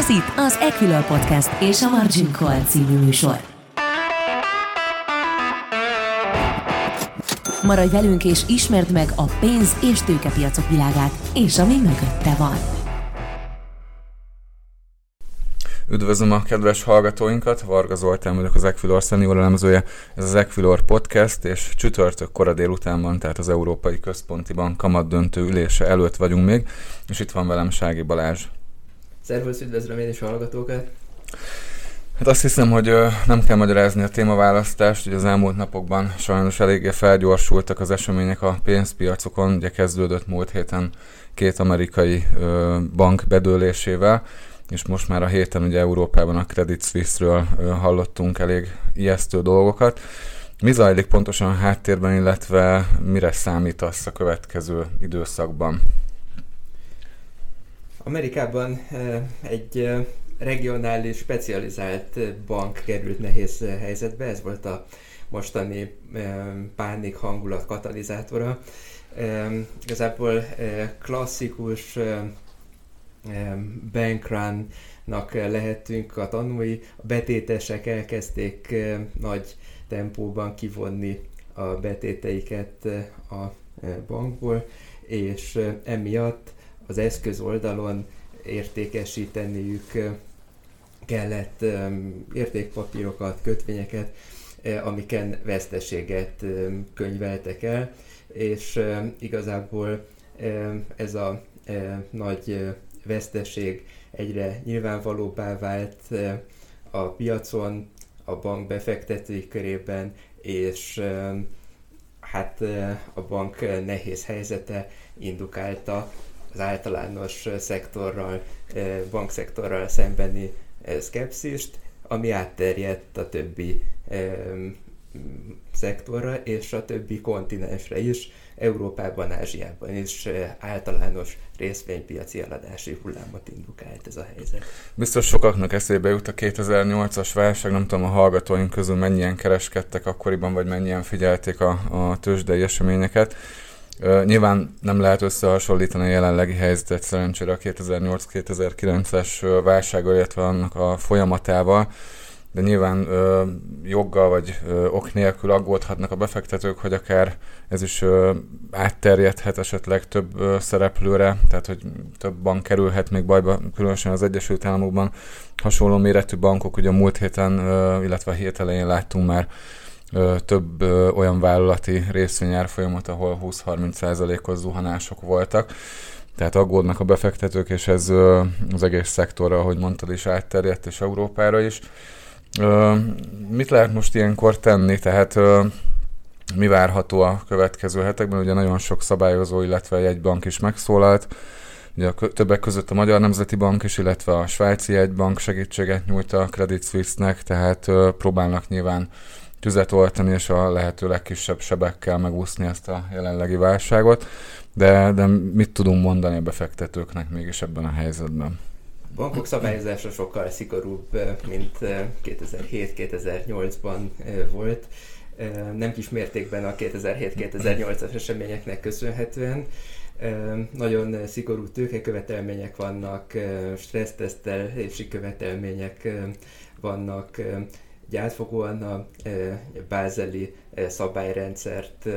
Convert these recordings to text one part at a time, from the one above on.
Ez itt az Equilor Podcast és a Margin Call című műsor. Maradj velünk és ismerd meg a pénz- és tőkepiacok világát, és ami mögötte van. Üdvözlöm a kedves hallgatóinkat, Varga Zoltán vagyok az Equilor senior elemzője. Ez az Equilor podcast, és csütörtök kora délután van, tehát az Európai Központi Bank kamat döntő ülése előtt vagyunk még, és itt van velem Sági Balázs. Szervusz, üdvözlöm én is a hallgatókat! Hát azt hiszem, hogy nem kell magyarázni a témaválasztást, hogy az elmúlt napokban sajnos eléggé felgyorsultak az események a pénzpiacokon, ugye kezdődött múlt héten két amerikai bank bedőlésével, és most már a héten ugye Európában a Credit Suisse-ről hallottunk elég ijesztő dolgokat. Mi zajlik pontosan a háttérben, illetve mire számítasz a következő időszakban? Amerikában egy regionális, specializált bank került nehéz helyzetbe, ez volt a mostani pánik hangulat katalizátora. Igazából klasszikus bankrun-nak lehetünk a tanúi. A betétesek elkezdték nagy tempóban kivonni a betéteiket a bankból, és emiatt az eszköz oldalon értékesíteniük kellett értékpapírokat, kötvényeket, amiken veszteséget könyveltek el, és igazából ez a nagy veszteség egyre nyilvánvalóbbá vált a piacon, a bank befektetői körében, és hát a bank nehéz helyzete indukálta az általános szektorral, bankszektorral szembeni szkepszist, ami átterjedt a többi szektorra és a többi kontinensre is, Európában, Ázsiában is általános részvénypiaci eladási hullámot indukált ez a helyzet. Biztos sokaknak eszébe jut a 2008-as válság, nem tudom a hallgatóink közül mennyien kereskedtek akkoriban, vagy mennyien figyelték a, a tőzsdei eseményeket. Nyilván nem lehet összehasonlítani a jelenlegi helyzetet szerencsére a 2008-2009-es válsággal, illetve annak a folyamatával de nyilván ö, joggal vagy ö, ok nélkül aggódhatnak a befektetők, hogy akár ez is ö, átterjedhet esetleg több ö, szereplőre, tehát hogy több bank kerülhet még bajba, különösen az Egyesült Államokban. Hasonló méretű bankok, ugye a múlt héten, ö, illetve a hét elején láttunk már több olyan vállalati részvényárfolyamat, ahol 20-30%-os zuhanások voltak. Tehát aggódnak a befektetők, és ez az egész szektorra, ahogy mondtad is, átterjedt, és Európára is. Mit lehet most ilyenkor tenni? Tehát mi várható a következő hetekben? Ugye nagyon sok szabályozó, illetve egy bank is megszólalt. Ugye a többek között a Magyar Nemzeti Bank is, illetve a Svájci Egybank segítséget nyújt a Credit Suisse-nek, tehát próbálnak nyilván tüzet oltani, és a lehető legkisebb sebekkel megúszni ezt a jelenlegi válságot. De, de mit tudunk mondani a befektetőknek mégis ebben a helyzetben? bankok szabályozása sokkal szigorúbb, mint 2007-2008-ban volt. Nem kis mértékben a 2007-2008-as eseményeknek köszönhetően. Nagyon szigorú tőkekövetelmények vannak, stressztesztelési követelmények vannak, egy átfogóan a bázeli szabályrendszert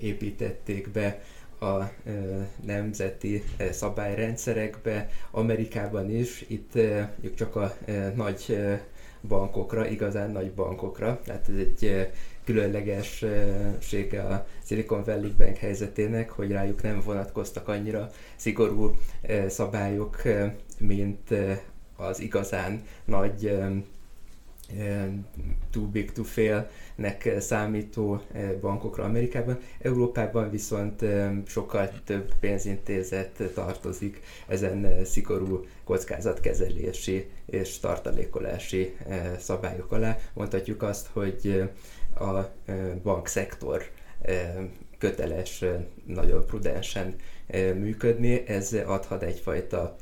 építették be, a nemzeti szabályrendszerekbe, Amerikában is, itt csak a nagy bankokra, igazán nagy bankokra, tehát ez egy különlegessége a Silicon Valley Bank helyzetének, hogy rájuk nem vonatkoztak annyira szigorú szabályok, mint az igazán nagy too big to fail-nek számító bankokra Amerikában. Európában viszont sokkal több pénzintézet tartozik ezen szigorú kockázatkezelési és tartalékolási szabályok alá. Mondhatjuk azt, hogy a bankszektor köteles nagyon prudensen működni, ez adhat egyfajta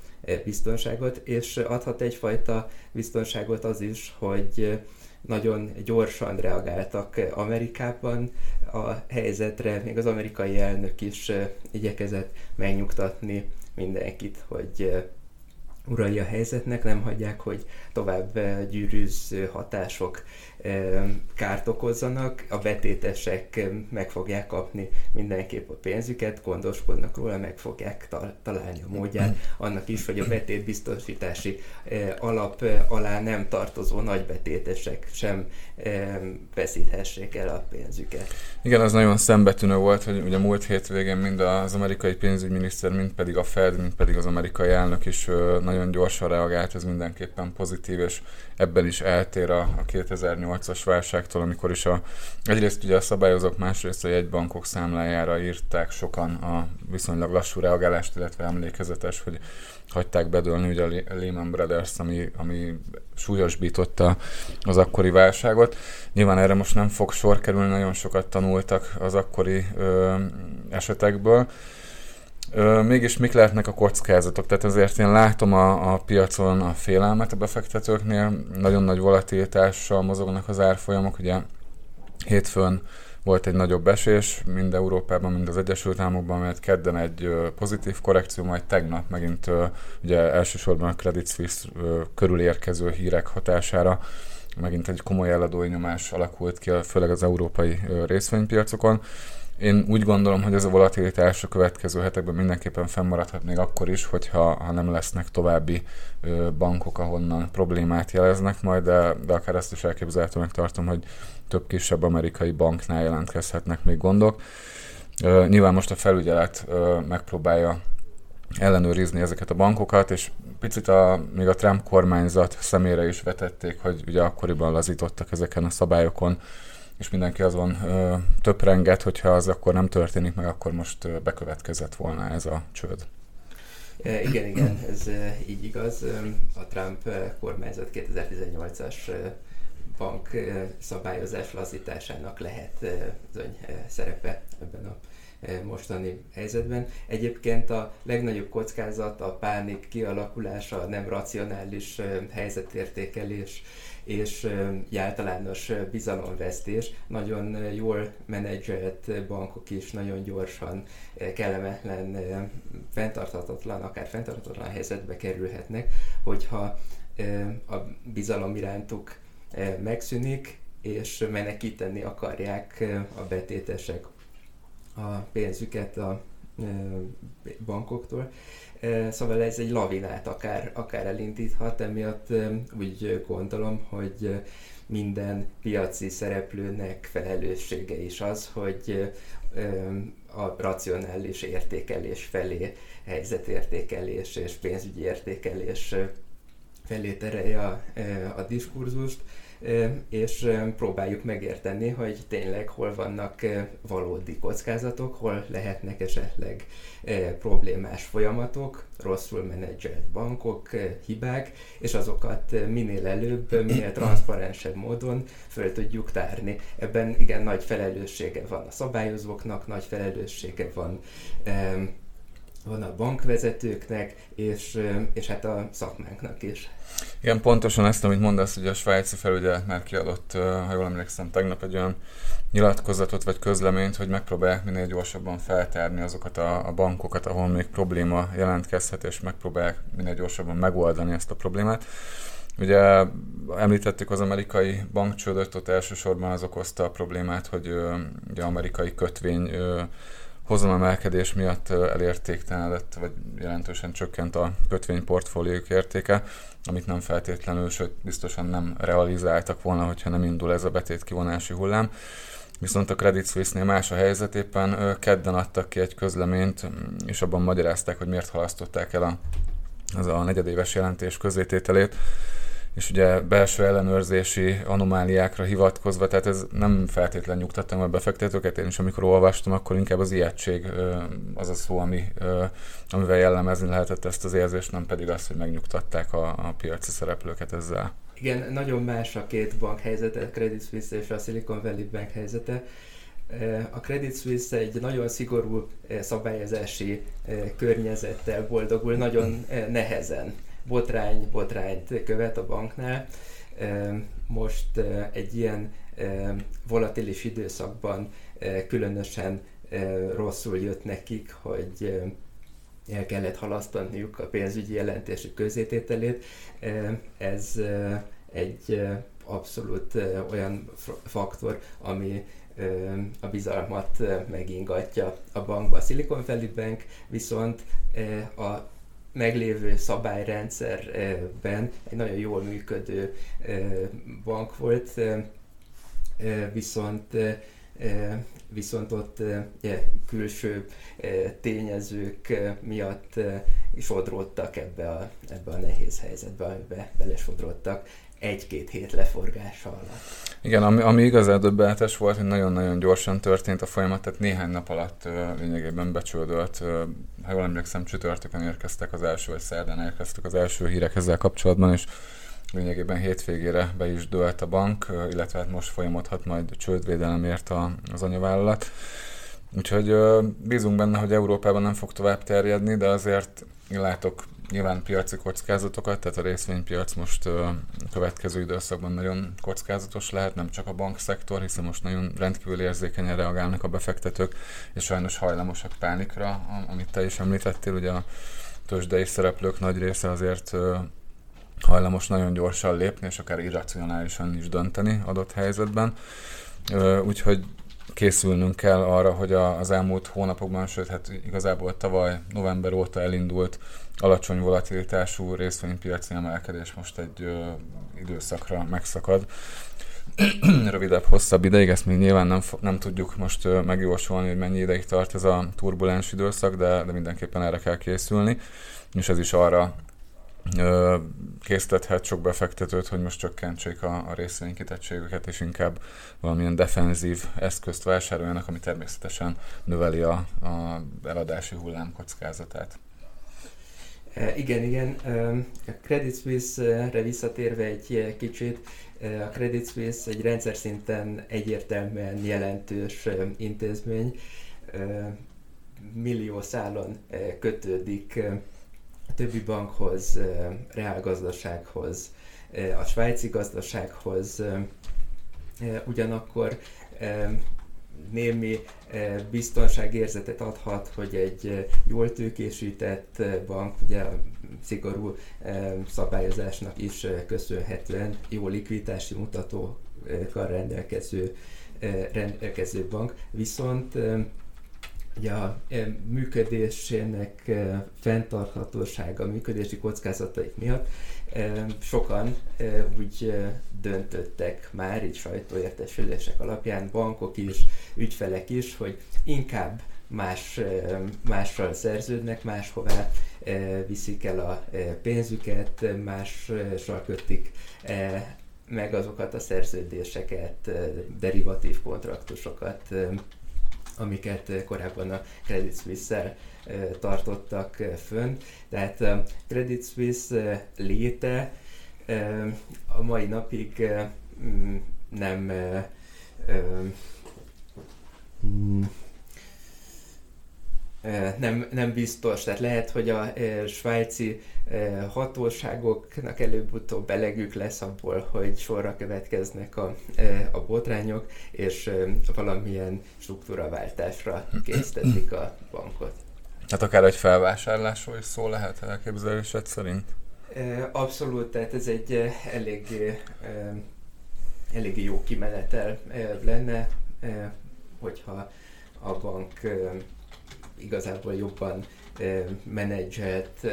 biztonságot, és adhat egyfajta biztonságot az is, hogy nagyon gyorsan reagáltak Amerikában. A helyzetre, még az amerikai elnök is igyekezett megnyugtatni mindenkit, hogy urai a helyzetnek, nem hagyják, hogy tovább gyűrűző hatások kárt okozzanak, a betétesek meg fogják kapni mindenképp a pénzüket, gondoskodnak róla, meg fogják találni a módját annak is, hogy a betétbiztosítási alap alá nem tartozó nagybetétesek sem veszíthessék el a pénzüket. Igen, az nagyon szembetűnő volt, hogy ugye múlt hétvégén mind az amerikai pénzügyminiszter, mind pedig a Fed, mind pedig az amerikai elnök is nagyon gyorsan reagált, ez mindenképpen pozitív, és ebben is eltér a, a 2008-as válságtól, amikor is a, egyrészt ugye a szabályozók, másrészt a jegybankok számlájára írták sokan a viszonylag lassú reagálást, illetve emlékezetes, hogy hagyták bedőlni ugye a Lehman Brothers, ami, ami súlyosbította az akkori válságot. Nyilván erre most nem fog sor kerülni, nagyon sokat tanultak az akkori ö, esetekből. Mégis mik lehetnek a kockázatok? Tehát azért én látom a, a piacon a félelmet a befektetőknél, nagyon nagy volatilitással mozognak az árfolyamok, ugye hétfőn volt egy nagyobb esés, mind Európában, mind az Egyesült Államokban, mert kedden egy pozitív korrekció, majd tegnap megint ugye elsősorban a Credit Suisse körül érkező hírek hatására megint egy komoly eladói nyomás alakult ki, főleg az európai részvénypiacokon. Én úgy gondolom, hogy ez a volatilitás a következő hetekben mindenképpen fennmaradhat még akkor is, hogyha ha nem lesznek további bankok, ahonnan problémát jeleznek majd, de, de akár ezt is elképzelhetőnek tartom, hogy több kisebb amerikai banknál jelentkezhetnek még gondok. Nyilván most a felügyelet megpróbálja ellenőrizni ezeket a bankokat, és picit a, még a Trump kormányzat szemére is vetették, hogy ugye akkoriban lazítottak ezeken a szabályokon, és mindenki azon ö, töprenget, hogyha az akkor nem történik meg, akkor most ö, bekövetkezett volna ez a csőd. E, igen, igen, ez így igaz. A Trump kormányzat 2018-as bank szabályozás lazításának lehet bizony szerepe ebben a mostani helyzetben. Egyébként a legnagyobb kockázat a pánik kialakulása, a nem racionális helyzetértékelés, és általános bizalomvesztés. Nagyon jól menedzselt bankok is nagyon gyorsan kellemetlen, fenntarthatatlan, akár fenntarthatatlan helyzetbe kerülhetnek, hogyha a bizalom irántuk megszűnik, és menekíteni akarják a betétesek a pénzüket a bankoktól. Szóval ez egy lavinát akár, akár elindíthat, emiatt úgy gondolom, hogy minden piaci szereplőnek felelőssége is az, hogy a racionális értékelés felé, helyzetértékelés és pénzügyi értékelés felé terelje a, a diskurzust, és próbáljuk megérteni, hogy tényleg hol vannak valódi kockázatok, hol lehetnek esetleg problémás folyamatok, rosszul menedzselt bankok, hibák, és azokat minél előbb, minél transzparensebb módon föl tudjuk tárni. Ebben igen nagy felelőssége van a szabályozóknak, nagy felelőssége van van a bankvezetőknek, és, és hát a szakmánknak is. Igen, pontosan ezt, amit mondasz, hogy a svájci felügyelet már kiadott, ha jól emlékszem, tegnap egy olyan nyilatkozatot vagy közleményt, hogy megpróbálják minél gyorsabban feltárni azokat a, a bankokat, ahol még probléma jelentkezhet, és megpróbálják minél gyorsabban megoldani ezt a problémát. Ugye említettük az amerikai bankcsődöt, ott elsősorban az okozta a problémát, hogy ugye amerikai kötvény hozamemelkedés miatt elértéktelenedett, vagy jelentősen csökkent a kötvényportfóliók értéke, amit nem feltétlenül, sőt biztosan nem realizáltak volna, hogyha nem indul ez a betét kivonási hullám. Viszont a Credit Suisse-nél más a helyzet, éppen kedden adtak ki egy közleményt, és abban magyarázták, hogy miért halasztották el a, az a negyedéves jelentés közétételét és ugye belső ellenőrzési anomáliákra hivatkozva, tehát ez nem feltétlen nyugtattam a befektetőket, én is amikor olvastam, akkor inkább az ijegység az a szó, ami, amivel jellemezni lehetett ezt az érzést, nem pedig az, hogy megnyugtatták a, a piaci szereplőket ezzel. Igen, nagyon más a két bank helyzete, a Credit Suisse és a Silicon Valley Bank helyzete. A Credit Suisse egy nagyon szigorú szabályozási környezettel boldogul, nagyon nehezen botrány, botrányt követ a banknál. Most egy ilyen volatilis időszakban különösen rosszul jött nekik, hogy el kellett halasztaniuk a pénzügyi jelentésük közétételét. Ez egy abszolút olyan faktor, ami a bizalmat megingatja a bankba. A Silicon Valley Bank viszont a meglévő szabályrendszerben egy nagyon jól működő bank volt, viszont viszont ott külső tényezők miatt sodródtak ebbe a, ebbe a nehéz helyzetbe, amiben belesodródtak egy-két hét leforgása alatt. Igen, ami, ami igazán döbbenetes volt, hogy nagyon-nagyon gyorsan történt a folyamat, tehát néhány nap alatt uh, lényegében becsődölt. Uh, ha jól emlékszem, csütörtökön érkeztek az első, vagy szerdán érkeztek az első hírek ezzel kapcsolatban, és lényegében hétvégére be is dőlt a bank, uh, illetve hát most folyamodhat majd csődvédelemért a, az anyavállalat. Úgyhogy bízunk benne, hogy Európában nem fog tovább terjedni, de azért látok nyilván piaci kockázatokat, tehát a részvénypiac most a következő időszakban nagyon kockázatos lehet, nem csak a bankszektor, hiszen most nagyon rendkívül érzékenyen reagálnak a befektetők, és sajnos hajlamosak pánikra, amit te is említettél, ugye a tőzsdei szereplők nagy része azért hajlamos nagyon gyorsan lépni, és akár irracionálisan is dönteni adott helyzetben. Úgyhogy készülnünk kell arra, hogy az elmúlt hónapokban, sőt, hát igazából tavaly november óta elindult alacsony volatilitású részvénypiaci emelkedés most egy ö, időszakra megszakad. Rövidebb, hosszabb ideig, ezt még nyilván nem, nem tudjuk most ö, megjósolni, hogy mennyi ideig tart ez a turbulens időszak, de, de mindenképpen erre kell készülni, és ez is arra ö, késztethet sok befektetőt, hogy most csökkentsék a, a részvénykitettségüket, és inkább valamilyen defenzív eszközt vásároljanak, ami természetesen növeli a, a eladási hullám kockázatát. Igen, igen. A Credit Suisse-re visszatérve egy kicsit, a Credit Suisse egy rendszer szinten egyértelműen jelentős intézmény, millió szálon kötődik a többi bankhoz, reálgazdasághoz, a svájci gazdasághoz, ugyanakkor némi eh, biztonságérzetet adhat, hogy egy eh, jól tőkésített eh, bank, ugye a szigorú szabályozásnak is köszönhetően jó likviditási mutatókkal rendelkező, rendelkező bank, viszont ugye a működésének fenntarthatósága, működési kockázataik miatt sokan úgy döntöttek már, így sajtóértesülések alapján, bankok is, ügyfelek is, hogy inkább más, mással szerződnek, máshová viszik el a pénzüket, mással kötik meg azokat a szerződéseket, derivatív kontraktusokat, amiket korábban a Credit Suisse-szel tartottak fönn. Tehát Credit Suisse léte a mai napig mm, nem mm, nem, nem biztos. Tehát lehet, hogy a svájci hatóságoknak előbb-utóbb belegük lesz abból, hogy sorra következnek a, a botrányok, és valamilyen struktúraváltásra késztetik a bankot. Hát akár egy felvásárlásról is szó lehet elképzelésed szerint? Abszolút, tehát ez egy elég, elég jó kimenetel lenne, hogyha a bank igazából jobban menedzselt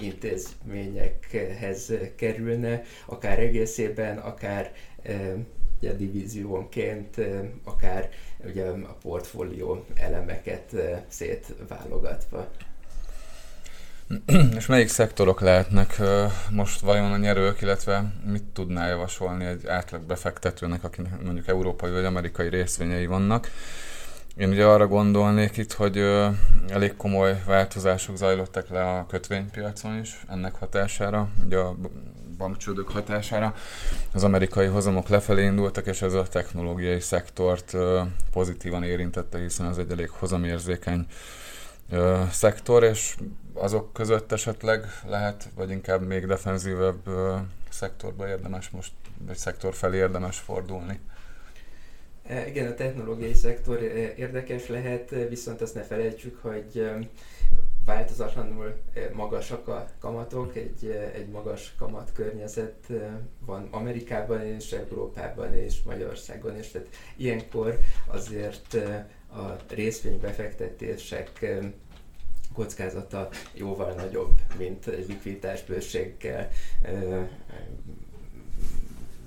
intézményekhez kerülne, akár egészében, akár ugye, divíziónként, akár ugye, a portfólió elemeket szétválogatva. És melyik szektorok lehetnek most vajon a nyerők, illetve mit tudná javasolni egy átlag befektetőnek, akinek mondjuk európai vagy amerikai részvényei vannak? Én ugye arra gondolnék itt, hogy elég komoly változások zajlottak le a kötvénypiacon is ennek hatására, ugye a bankcsődök hatására. Az amerikai hozamok lefelé indultak, és ez a technológiai szektort pozitívan érintette, hiszen az egy elég hozamérzékeny szektor, és azok között esetleg lehet, vagy inkább még defenzívebb szektorba érdemes most, vagy szektor felé érdemes fordulni. E, igen, a technológiai szektor e, érdekes lehet, viszont azt ne felejtsük, hogy változatlanul magasak a kamatok, egy, egy magas kamat környezet van Amerikában és Európában és Magyarországon is, tehát ilyenkor azért a részvénybefektetések kockázata jóval nagyobb, mint egy likviditásbőséggel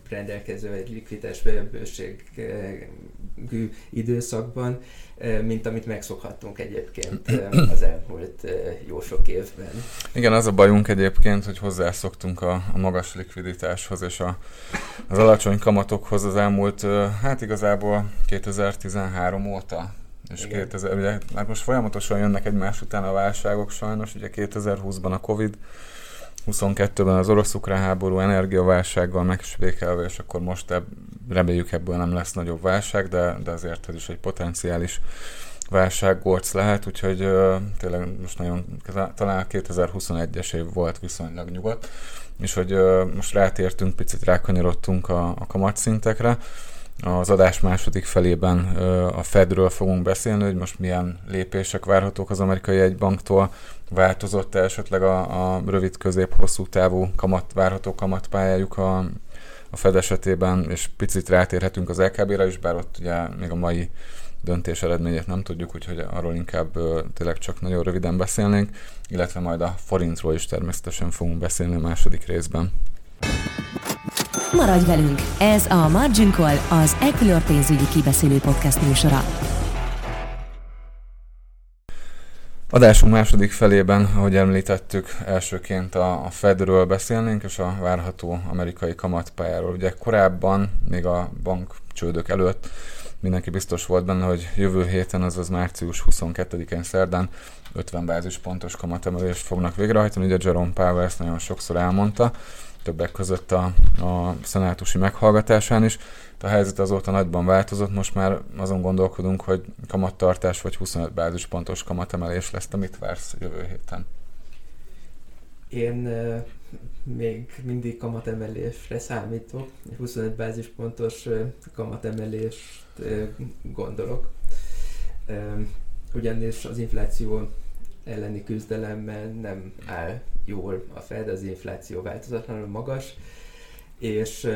rendelkező egy likviditás bőségű időszakban, mint amit megszokhattunk egyébként az elmúlt jó sok évben. Igen, az a bajunk egyébként, hogy hozzászoktunk a, a magas likviditáshoz és a, az alacsony kamatokhoz az elmúlt, hát igazából 2013 óta, és Igen. 2000, ugye, hát most folyamatosan jönnek egymás után a válságok sajnos, ugye 2020-ban a Covid, 22-ben az orosz-ukrán háború energiaválsággal megsvékelve, és akkor most ebb, reméljük ebből nem lesz nagyobb válság, de, de azért ez is egy potenciális válsággorc lehet, úgyhogy uh, tényleg most nagyon, talán 2021-es év volt viszonylag nyugodt, és hogy uh, most rátértünk, picit rákanyarodtunk a, a kamatszintekre, az adás második felében a Fedről fogunk beszélni, hogy most milyen lépések várhatók az amerikai egybanktól, változott -e esetleg a, a rövid, közép, hosszú távú kamat, várható kamatpályájuk a, a Fed esetében, és picit rátérhetünk az LKB-ra is, bár ott ugye még a mai döntés eredményét nem tudjuk, úgyhogy arról inkább tényleg csak nagyon röviden beszélnénk, illetve majd a forintról is természetesen fogunk beszélni a második részben. Maradj velünk! Ez a Margin Call, az Equilor pénzügyi kibeszélő podcast műsora. Adásunk második felében, ahogy említettük, elsőként a, a Fedről beszélnénk, és a várható amerikai kamatpályáról. Ugye korábban, még a bank csődök előtt mindenki biztos volt benne, hogy jövő héten, azaz március 22-én szerdán 50 bázispontos kamatemelést fognak végrehajtani. Ugye Jerome Powell ezt nagyon sokszor elmondta, többek között a, a szenátusi meghallgatásán is. A helyzet azóta nagyban változott, most már azon gondolkodunk, hogy kamattartás vagy 25% bázispontos kamatemelés lesz. Te mit vársz jövő héten? Én még mindig kamatemelésre számítok, 25 bázispontos uh, kamatemelést uh, gondolok. Ugyanis az infláció elleni küzdelemmel nem áll jól a Fed, az infláció változatlanul magas, és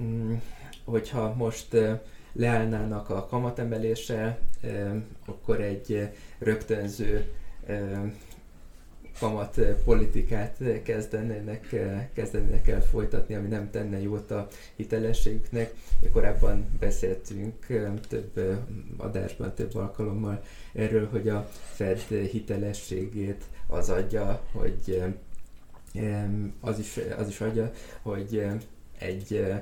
mm, hogyha most leállnának a kamatemeléssel, akkor egy rögtönző kamat politikát kezdenének, kezdenének el folytatni, ami nem tenne jót a hitelességüknek. Korábban beszéltünk több adásban, több alkalommal erről, hogy a Fed hitelességét az adja, hogy az is, az is adja, hogy egy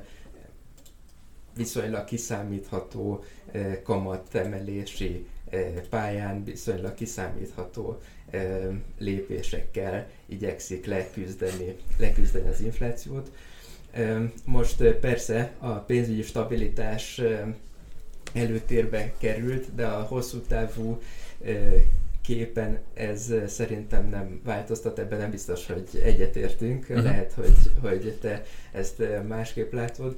viszonylag kiszámítható kamatemelési pályán viszonylag kiszámítható lépésekkel igyekszik leküzdeni, leküzdeni az inflációt. Most persze a pénzügyi stabilitás előtérbe került, de a hosszú távú képen ez szerintem nem változtat, ebben nem biztos, hogy egyetértünk. Uh-huh. Lehet, hogy, hogy te ezt másképp látod.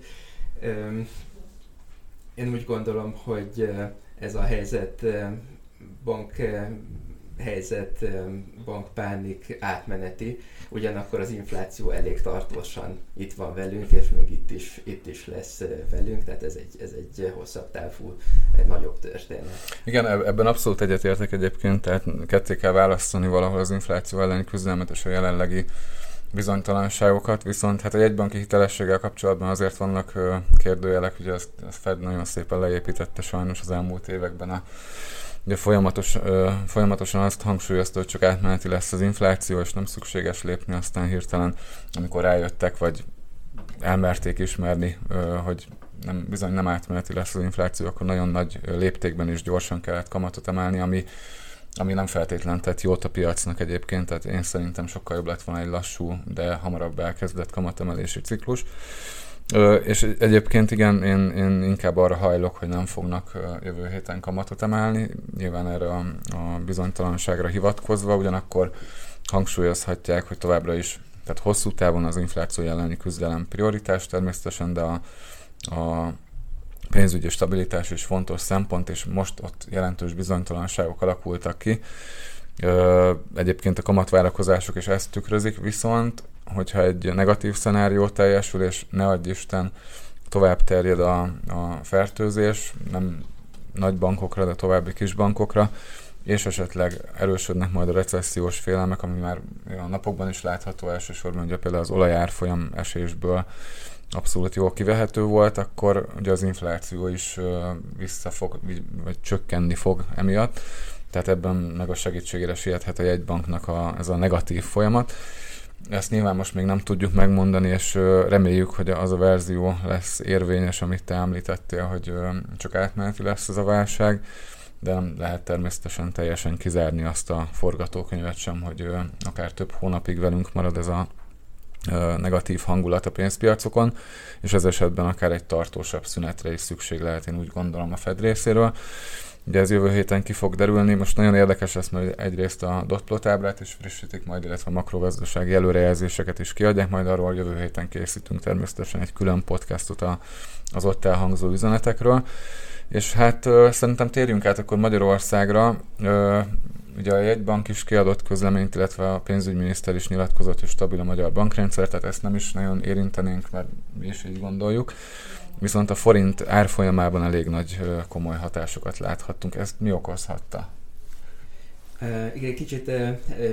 Én úgy gondolom, hogy ez a helyzet bank helyzet, bankpánik átmeneti, ugyanakkor az infláció elég tartósan itt van velünk, és még itt is, itt is lesz velünk, tehát ez egy, ez egy hosszabb távú, egy nagyobb történet. Igen, ebben abszolút egyetértek egyébként, tehát ketté kell választani valahol az infláció elleni küzdelmet és a jelenlegi bizonytalanságokat, viszont hát a jegybanki hitelességgel kapcsolatban azért vannak kérdőjelek, ugye ezt, ezt Fed nagyon szépen leépítette sajnos az elmúlt években a Ugye folyamatos, ö, folyamatosan azt hangsúlyozta, hogy csak átmeneti lesz az infláció, és nem szükséges lépni aztán hirtelen, amikor rájöttek, vagy elmerték ismerni, ö, hogy nem, bizony nem átmeneti lesz az infláció, akkor nagyon nagy léptékben is gyorsan kellett kamatot emelni, ami, ami nem feltétlen tett jót a piacnak egyébként, tehát én szerintem sokkal jobb lett volna egy lassú, de hamarabb elkezdett kamatemelési ciklus. És egyébként igen, én, én inkább arra hajlok, hogy nem fognak jövő héten kamatot emelni, nyilván erre a, a bizonytalanságra hivatkozva, ugyanakkor hangsúlyozhatják, hogy továbbra is, tehát hosszú távon az infláció elleni küzdelem prioritás természetesen, de a, a pénzügyi stabilitás is fontos szempont, és most ott jelentős bizonytalanságok alakultak ki, Egyébként a kamatvárakozások is ezt tükrözik, viszont hogyha egy negatív szenárió teljesül, és ne adj Isten, tovább terjed a, a fertőzés, nem nagy bankokra, de további kis bankokra, és esetleg erősödnek majd a recessziós félelmek, ami már a napokban is látható elsősorban, ugye például az olajárfolyam esésből abszolút jól kivehető volt, akkor ugye az infláció is vissza fog, vagy csökkenni fog emiatt, tehát ebben meg a segítségére siethet a jegybanknak a, ez a negatív folyamat. Ezt nyilván most még nem tudjuk megmondani, és reméljük, hogy az a verzió lesz érvényes, amit te említettél, hogy csak átmeneti lesz ez a válság, de nem lehet természetesen teljesen kizárni azt a forgatókönyvet sem, hogy akár több hónapig velünk marad ez a negatív hangulat a pénzpiacokon, és ez esetben akár egy tartósabb szünetre is szükség lehet, én úgy gondolom a Fed részéről. Ugye ez jövő héten ki fog derülni, most nagyon érdekes lesz, mert egyrészt a dotplot ábrát is frissítik majd, illetve a makrogazdasági előrejelzéseket is kiadják, majd arról jövő héten készítünk természetesen egy külön podcastot a, az ott elhangzó üzenetekről. És hát ö, szerintem térjünk át akkor Magyarországra. Ö, ugye a jegybank is kiadott közleményt, illetve a pénzügyminiszter is nyilatkozott, hogy stabil a magyar bankrendszer, tehát ezt nem is nagyon érintenénk, mert mi is így gondoljuk. Viszont a forint árfolyamában elég nagy komoly hatásokat láthattunk. Ezt mi okozhatta? Igen, kicsit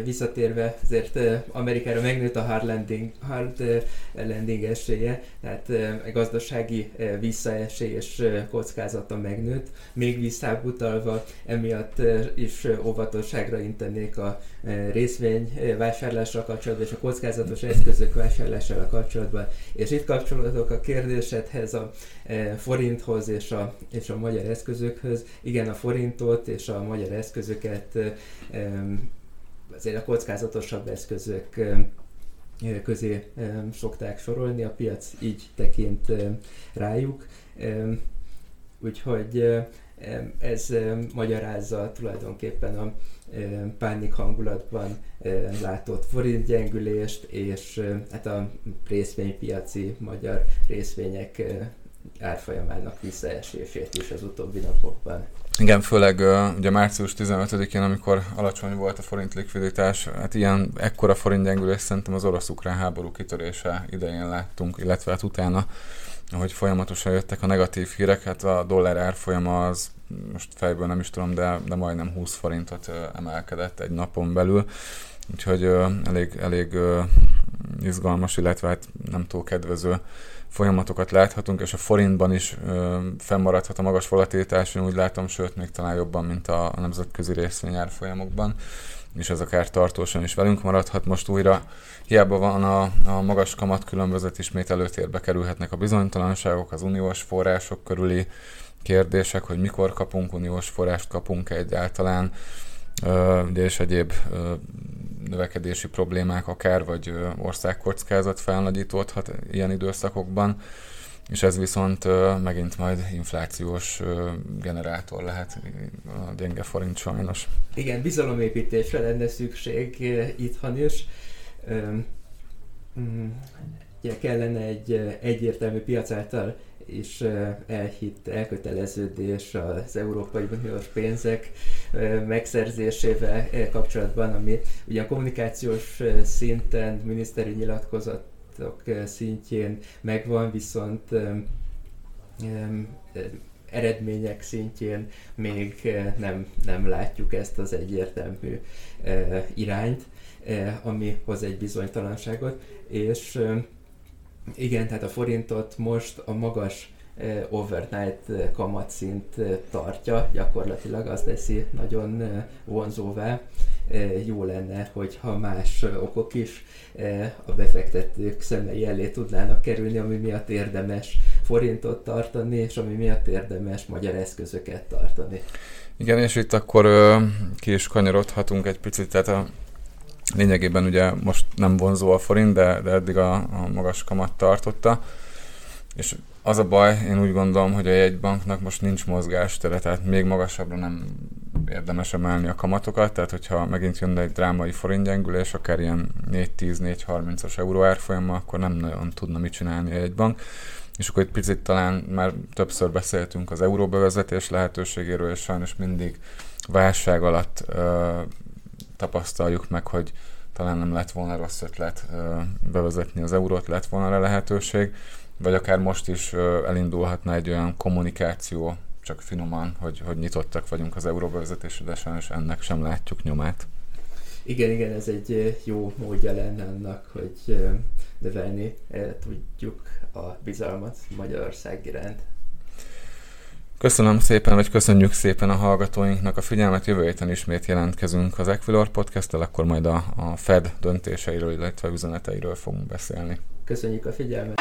visszatérve, azért Amerikára megnőtt a hard landing, hard landing esélye, tehát gazdasági visszaesés uh, kockázata megnőtt. Még visszább emiatt is óvatosságra intenék a részvény vásárlással kapcsolatban és a kockázatos eszközök vásárlással kapcsolatban. És itt kapcsolatok a kérdésedhez, a forinthoz és a, és a magyar eszközökhöz. Igen, a forintot és a magyar eszközöket azért a kockázatosabb eszközök közé szokták sorolni, a piac így tekint rájuk. Úgyhogy ez magyarázza tulajdonképpen a pánik hangulatban látott forintgyengülést, és hát a részvénypiaci magyar részvények árfolyamának visszaesését is az utóbbi napokban. Igen, főleg ugye március 15-én, amikor alacsony volt a forint likviditás, hát ilyen ekkora forint gyengülés szerintem az orosz-ukrán háború kitörése idején láttunk, illetve hát utána, ahogy folyamatosan jöttek a negatív hírek, hát a dollár árfolyama az most fejből nem is tudom, de, de majdnem 20 forintot emelkedett egy napon belül, úgyhogy elég, elég izgalmas, illetve hát nem túl kedvező folyamatokat láthatunk, és a forintban is ö, fennmaradhat a magas volatilitás, én úgy látom, sőt, még talán jobban, mint a, a nemzetközi részvényárfolyamokban, és ez akár tartósan is velünk maradhat. Most újra. Hiába van a, a magas kamat különbözet, ismét előtérbe kerülhetnek a bizonytalanságok, az uniós források körüli kérdések, hogy mikor kapunk uniós forrást, kapunk-e egyáltalán, ugye és egyéb növekedési problémák akár, vagy országkockázat felnagyítódhat ilyen időszakokban, és ez viszont megint majd inflációs generátor lehet a gyenge forint sajnos. Igen, bizalomépítésre lenne szükség itthon is. Mm, ugye kellene egy egyértelmű piac által és elhitt elköteleződés az Európai Uniós pénzek megszerzésével kapcsolatban, ami ugye a kommunikációs szinten, miniszteri nyilatkozatok szintjén megvan, viszont eredmények szintjén még nem, nem látjuk ezt az egyértelmű irányt, ami hoz egy bizonytalanságot, és igen, tehát a forintot most a magas overnight kamatszint tartja, gyakorlatilag az teszi nagyon vonzóvá. Jó lenne, hogyha más okok is a befektetők szemei elé tudnának kerülni, ami miatt érdemes forintot tartani, és ami miatt érdemes magyar eszközöket tartani. Igen, és itt akkor ki is kanyarodhatunk egy picit, tehát a Lényegében ugye most nem vonzó a forint, de, de eddig a, a magas kamat tartotta. És az a baj, én úgy gondolom, hogy a jegybanknak most nincs mozgástere, tehát még magasabbra nem érdemes emelni a kamatokat, tehát hogyha megint jönne egy drámai forintgyengülés, akár ilyen 4-10-4-30-as euró árfolyammal, akkor nem nagyon tudna mit csinálni a jegybank. És akkor egy picit talán már többször beszéltünk az euróbevezetés lehetőségéről, és sajnos mindig válság alatt tapasztaljuk meg, hogy talán nem lett volna rossz ötlet bevezetni az eurót, lett volna rá lehetőség, vagy akár most is elindulhatna egy olyan kommunikáció, csak finoman, hogy, hogy nyitottak vagyunk az euróbevezetésre, de sajnos ennek sem látjuk nyomát. Igen, igen, ez egy jó módja lenne annak, hogy növelni tudjuk a bizalmat Magyarország iránt. Köszönöm szépen, vagy köszönjük szépen a hallgatóinknak a figyelmet. Jövő héten ismét jelentkezünk az Equilor podcast akkor majd a, a Fed döntéseiről, illetve üzeneteiről fogunk beszélni. Köszönjük a figyelmet!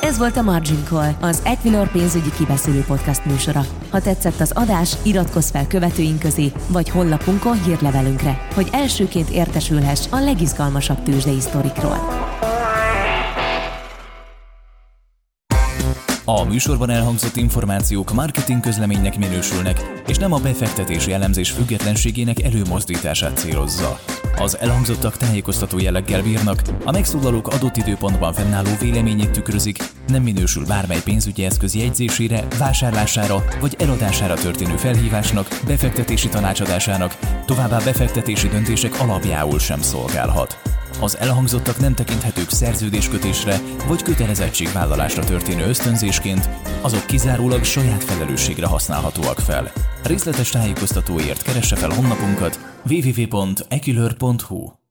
Ez volt a Margin Call, az Equilor pénzügyi kibeszélő podcast műsora. Ha tetszett az adás, iratkozz fel követőink közé, vagy honlapunkon hírlevelünkre, hogy elsőként értesülhess a legizgalmasabb tőzsdei sztorikról. A műsorban elhangzott információk marketing közleménynek minősülnek, és nem a befektetési elemzés függetlenségének előmozdítását célozza. Az elhangzottak tájékoztató jelleggel bírnak, a megszólalók adott időpontban fennálló véleményét tükrözik, nem minősül bármely pénzügyi eszköz jegyzésére, vásárlására vagy eladására történő felhívásnak, befektetési tanácsadásának, továbbá befektetési döntések alapjául sem szolgálhat. Az elhangzottak nem tekinthetők szerződéskötésre vagy kötelezettségvállalásra történő ösztönzésként, azok kizárólag saját felelősségre használhatóak fel. Részletes tájékoztatóért keresse fel honlapunkat www.ekilör.hu